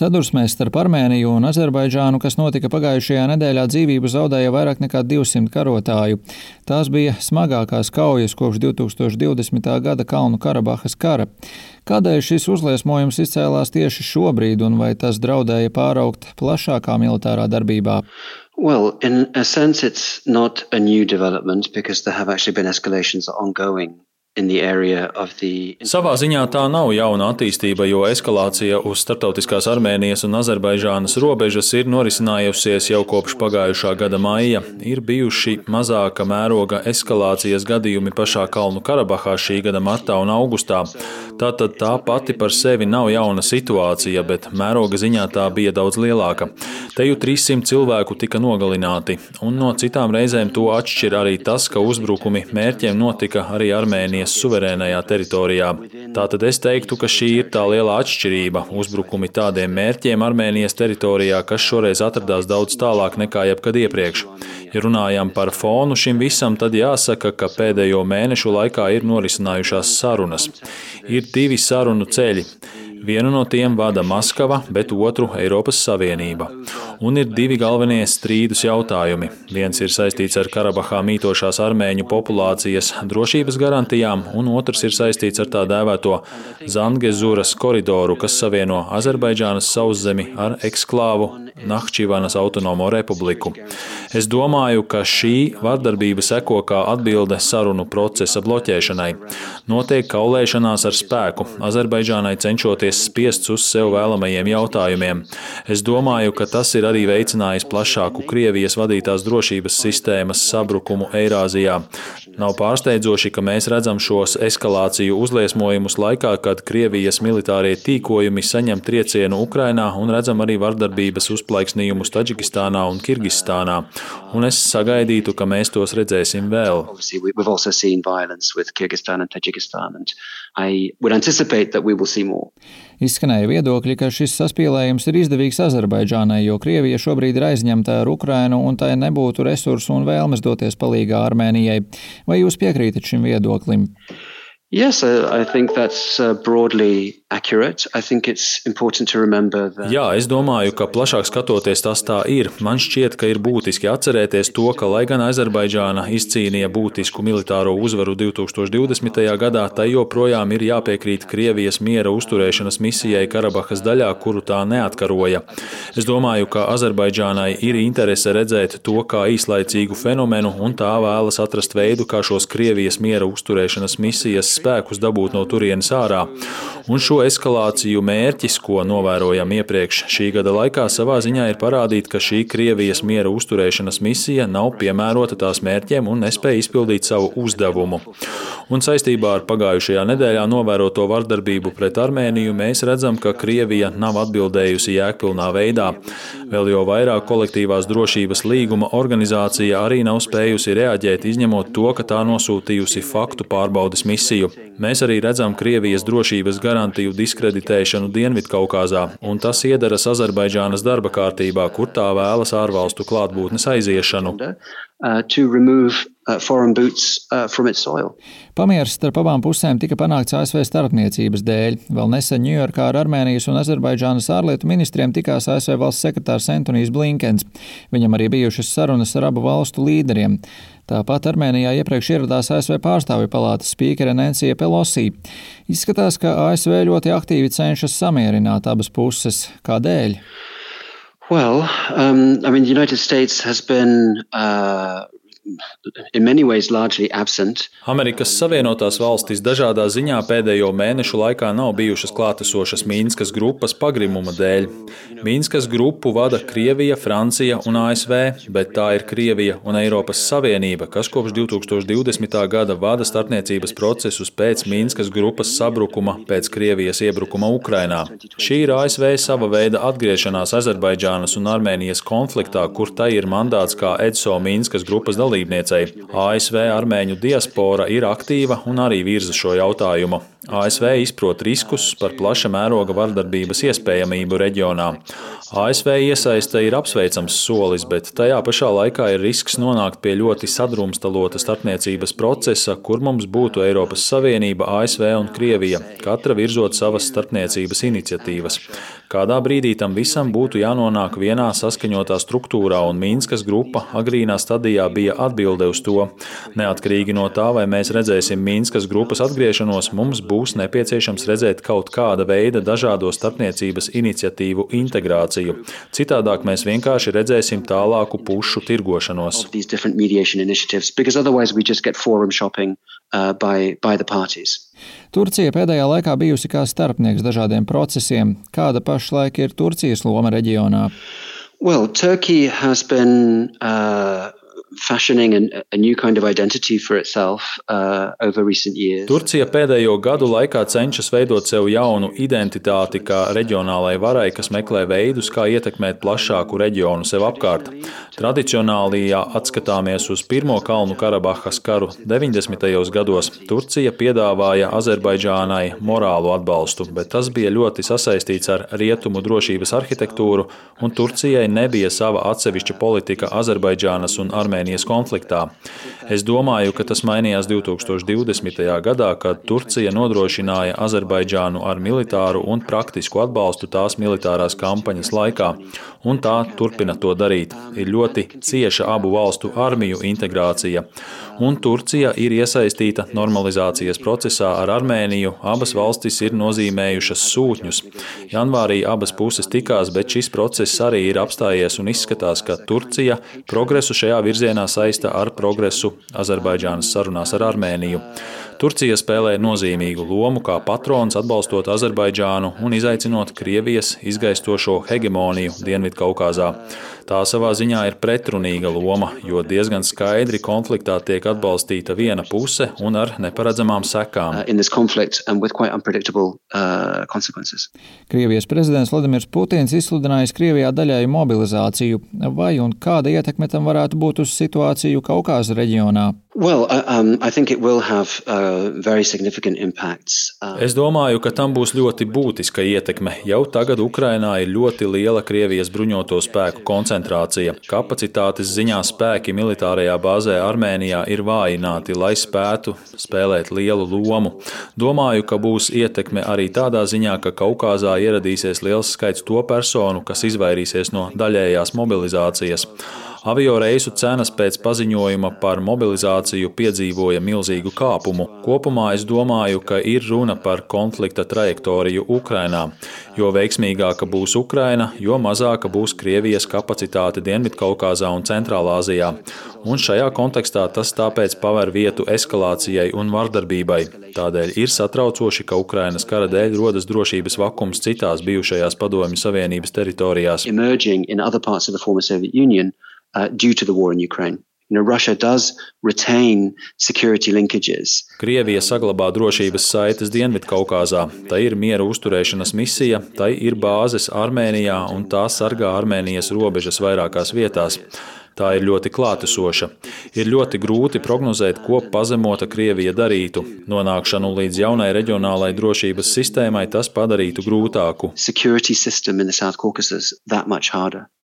Sadursmēs starp Armēniju un Azerbaidžānu, kas notika pagājušajā nedēļā, dzīvību zaudēja vairāk nekā 200 karotāju. Tās bija smagākās kaujas kopš 2020. gada Kalnu Karabahas kara. Kādēļ šis uzliesmojums izcēlās tieši šobrīd, un vai tas draudēja pāraukt plašākā militārā darbībā? Well, in a sense, it's not a new development because there have actually been escalations ongoing Savā ziņā tā nav jauna attīstība, jo eskalācija uz starptautiskās Armēnijas un Azerbaidžānas robežas ir norisinājusies jau kopš pagājušā gada maija. Ir bijuši mazāka mēroga eskalācijas gadījumi pašā Kalnu Karabahā šī gada martā un augustā. Tātad tā pati par sevi nav jauna situācija, bet mēroga ziņā tā bija daudz lielāka. Te jau 300 cilvēku tika nogalināti, un no citām reizēm to atšķir arī tas, ka uzbrukumi mērķiem notika arī Armēnijas suverēnajā teritorijā. Tātad es teiktu, ka šī ir tā lielā atšķirība - uzbrukumi tādiem mērķiem Armēnijas teritorijā, kas šoreiz atradās daudz tālāk nekā jebkad iepriekš. Ja runājam par fonu šim visam, tad jāsaka, ka pēdējo mēnešu laikā ir norisinājušās sarunas. Ir divi sarunu ceļi. Vienu no tiem vada Maskava, bet otru Eiropas Savienība. Un ir divi galvenie strīdus jautājumi. Viens ir saistīts ar Karabahā mītošās armēņu populācijas drošības garantijām, un otrs ir saistīts ar tā dēvēto Zangezuras koridoru, kas savieno Azerbaidžānas sauszemi ar eksklāvu Nahčivanas autonomo republiku. Es domāju, ka šī vardarbība seko kā atbilde sarunu procesa bloķēšanai. Notiek kaulēšanās ar spēku, Azerbaidžānai cenšoties spiest uz sev vēlamajiem jautājumiem. Es domāju, ka tas ir arī veicinājis plašāku Krievijas vadītās drošības sistēmas sabrukumu Eirāzijā. Nav pārsteidzoši, ka mēs redzam šos eskalāciju uzliesmojumus laikā, kad Krievijas militārie tīkojumi saņem triecienu Ukrainā un redzam arī vardarbības uzplaiksnījumus Taģikistānā un Kirgistānā, un es sagaidītu, ka mēs tos redzēsim vēl. Izskanēja viedokļi, ka šis saspīlējums ir izdevīgs Azerbaidžānai, jo Krievija šobrīd ir aizņemta ar Ukrainu un tai nebūtu resursu un vēlmes doties palīgā Armēnijai. Vai jūs piekrītat šim viedoklim? Yes, I think that's uh, broadly Jā, es domāju, ka plašāk skatoties tas tā ir. Man šķiet, ka ir būtiski atcerēties to, ka lai gan Azerbaidžāna izcīnīja būtisku militāro uzvaru 2020. gadā, tai joprojām ir jāpiekrīt Krievijas miera uzturēšanas misijai Karabahas daļā, kuru tā neatkaroja. Es domāju, ka Azerbaidžānai ir interese redzēt to kā īslaicīgu fenomenu, un tā vēlas atrast veidu, kā šos Krievijas miera uzturēšanas misijas spēkus dabūt no turienes ārā. Un šo eskalāciju mērķis, ko novērojam iepriekš šī gada laikā, savā ziņā ir parādīt, ka šī Krievijas miera uzturēšanas misija nav piemērota tās mērķiem un nespēja izpildīt savu uzdevumu. Un saistībā ar pagājušajā nedēļā novēroto vardarbību pret Armēniju mēs redzam, ka Krievija nav atbildējusi jēgpilnā veidā. Vēl jau vairāk kolektīvās drošības līguma organizācija arī nav spējusi reaģēt, izņemot to, ka tā nosūtījusi faktu pārbaudes misiju. Mēs arī redzam Krievijas drošības garantiju diskreditēšanu Dienvidkaukāzā, un tas iedaras Azerbaidžānas darba kārtībā, kur tā vēlas ārvalstu klātbūtnes aiziešanu. Uh, uh, uh, Pamieris starp abām pusēm tika panākts ASV starpniecības dēļ. Vēl nesen Ņujorkā ar Armēnijas un Azerbaidžānas ārlietu ministriem tikās ASV valsts sekretārs Antonijs Blinkens. Viņam arī bijušas sarunas ar abu valstu līderiem. Tāpat Armēnijā iepriekš ieradās ASV pārstāvju palātas spīkere Nancija Pelosi. Izskatās, ka ASV ļoti aktīvi cenšas samierināt abas puses. Kādēļ? Well, um, I mean, the United States has been uh, Amerikas Savienotās valstis dažādā ziņā pēdējo mēnešu laikā nav bijušas klātesošas Mīnskas grupas pagrimuma dēļ. Mīnskas grupu vada Krievija, Francija un ASV, bet tā ir Krievija un Eiropas Savienība, kas kopš 2020. gada vada starpniecības procesus pēc Mīnskas grupas sabrukuma pēc Krievijas iebrukuma Ukrainā. Šī ir ASV sava veida atgriešanās Azerbaidžānas un Armēnijas konfliktā, kur tai ir mandāts kā EDSO Mīnskas grupas dalībnieks dalībniecei. ASV armēņu diaspora ir aktīva un arī virza šo jautājumu. ASV izprot riskus par plaša mēroga vardarbības iespējamību reģionā. ASV iesaiste ir apsveicams solis, bet tajā pašā laikā ir risks nonākt pie ļoti sadrumstalota starpniecības procesa, kur mums būtu Eiropas Savienība, ASV un Krievija, katra virzot savas starpniecības iniciatīvas. Kādā brīdī tam visam būtu jānonāk vienā saskaņotā struktūrā, un Mīnskas grupa agrīnā stadijā bija atbilde uz to. Neatkarīgi no tā, vai mēs redzēsim Mīnskas grupas atgriešanos, mums būs nepieciešams redzēt kaut kāda veida dažādo starpniecības iniciatīvu integrāciju. Citādāk mēs vienkārši redzēsim tālāku pušu tirgošanos. Uh, by, by the parties. Turcija pēdējā laikā bijusi kā starpnieks dažādiem procesiem. Kāda pašlaik ir Turcijas loma reģionā? Well, Turkey has been uh, fashioning a, a new kind of identity for itself uh, over recent years. Turcija pēdējo gadu laikā cenšas veidot sev jaunu identitāti kā reģionālai varai, kas meklē veidus, kā ietekmēt plašāku reģionu sev apkārt. Tradicionāli, ja atskatāmies uz Pirmo Kalnu Karabahas karu 90. gados, Turcija piedāvāja Azerbaidžānai morālu atbalstu, bet tas bija ļoti sasaistīts ar rietumu drošības arhitektūru, un Turcijai nebija sava atsevišķa politika Azerbaidžānas un Armēnijas Armēnijas konfliktā. Es domāju, ka tas mainījās 2020. gadā, kad Turcija nodrošināja Azerbaidžānu ar militāru un praktisku atbalstu tās militārās kampaņas laikā, un tā turpina to darīt. Ir ļoti cieša abu valstu armiju integrācija, un Turcija ir iesaistīta normalizācijas procesā ar Armēniju. Abas valstis ir nozīmējušas sūtņus. Janvārī abas puses tikās, bet šis process arī ir apstājies un izskatās, ka Turcija progresu šajā virzienā saista ar progresu Azerbaidžānas sarunās ar Armēniju. Turcija spēlē nozīmīgu lomu kā patrons atbalstot Azerbaidžānu un izaicinot Krievijas izgaistošo hegemoniju Dienvidkaukāzā. Tā savā ziņā ir pretrunīga loma, jo diezgan skaidri konfliktā tiek atbalstīta viena puse un ar neparedzamām sekām. Uh, uh, Krievijas prezidents Vladimirs Putins izsludinājis Krievijā daļēju mobilizāciju. Vai un kāda ietekme tam varētu būt uz situāciju Kaukāza reģionā? Well, uh, um, have, uh, uh, es domāju, ka tam būs ļoti būtiska ietekme. Jau tagad Ukrainā ir ļoti liela Krievijas bruņoto spēku koncentrācija. Kapacitātes ziņā spēki militārajā bāzē Armēnijā ir vājināti, lai spētu spēlēt lielu lomu. Domāju, ka būs ietekme arī tādā ziņā, ka Kaukāzā ieradīsies liels skaits to personu, kas izvairīsies no daļējās mobilizācijas. Avio reisu cenas pēc paziņojuma par mobilizāciju piedzīvoja milzīgu kāpumu. Kopumā es domāju, ka ir runa par konflikta trajektoriju Ukrainā. Jo veiksmīgāka būs Ukraina, jo mazāka būs Krievijas kapacitāte Dienvidkaukāzā un Centrālāzijā. Un šajā kontekstā tas tāpēc paver vietu eskalācijai un vardarbībai. Tādēļ ir satraucoši, ka Ukrainas kara dēļ rodas drošības vakums citās bijušajās Padomju Savienības teritorijās uh, due to the war in Ukraine. You know, Russia does retain security linkages. Krievija saglabā drošības saites Dienvidkaukāzā. Tā ir miera uzturēšanas misija, tai ir bāzes Armēnijā un tā sargā Armēnijas robežas vairākās vietās. Tā ir ļoti klātesoša. Ir ļoti grūti prognozēt, ko pazemota Krievija darītu. Nonākšanu līdz jaunai reģionālai drošības sistēmai tas padarītu grūtāku.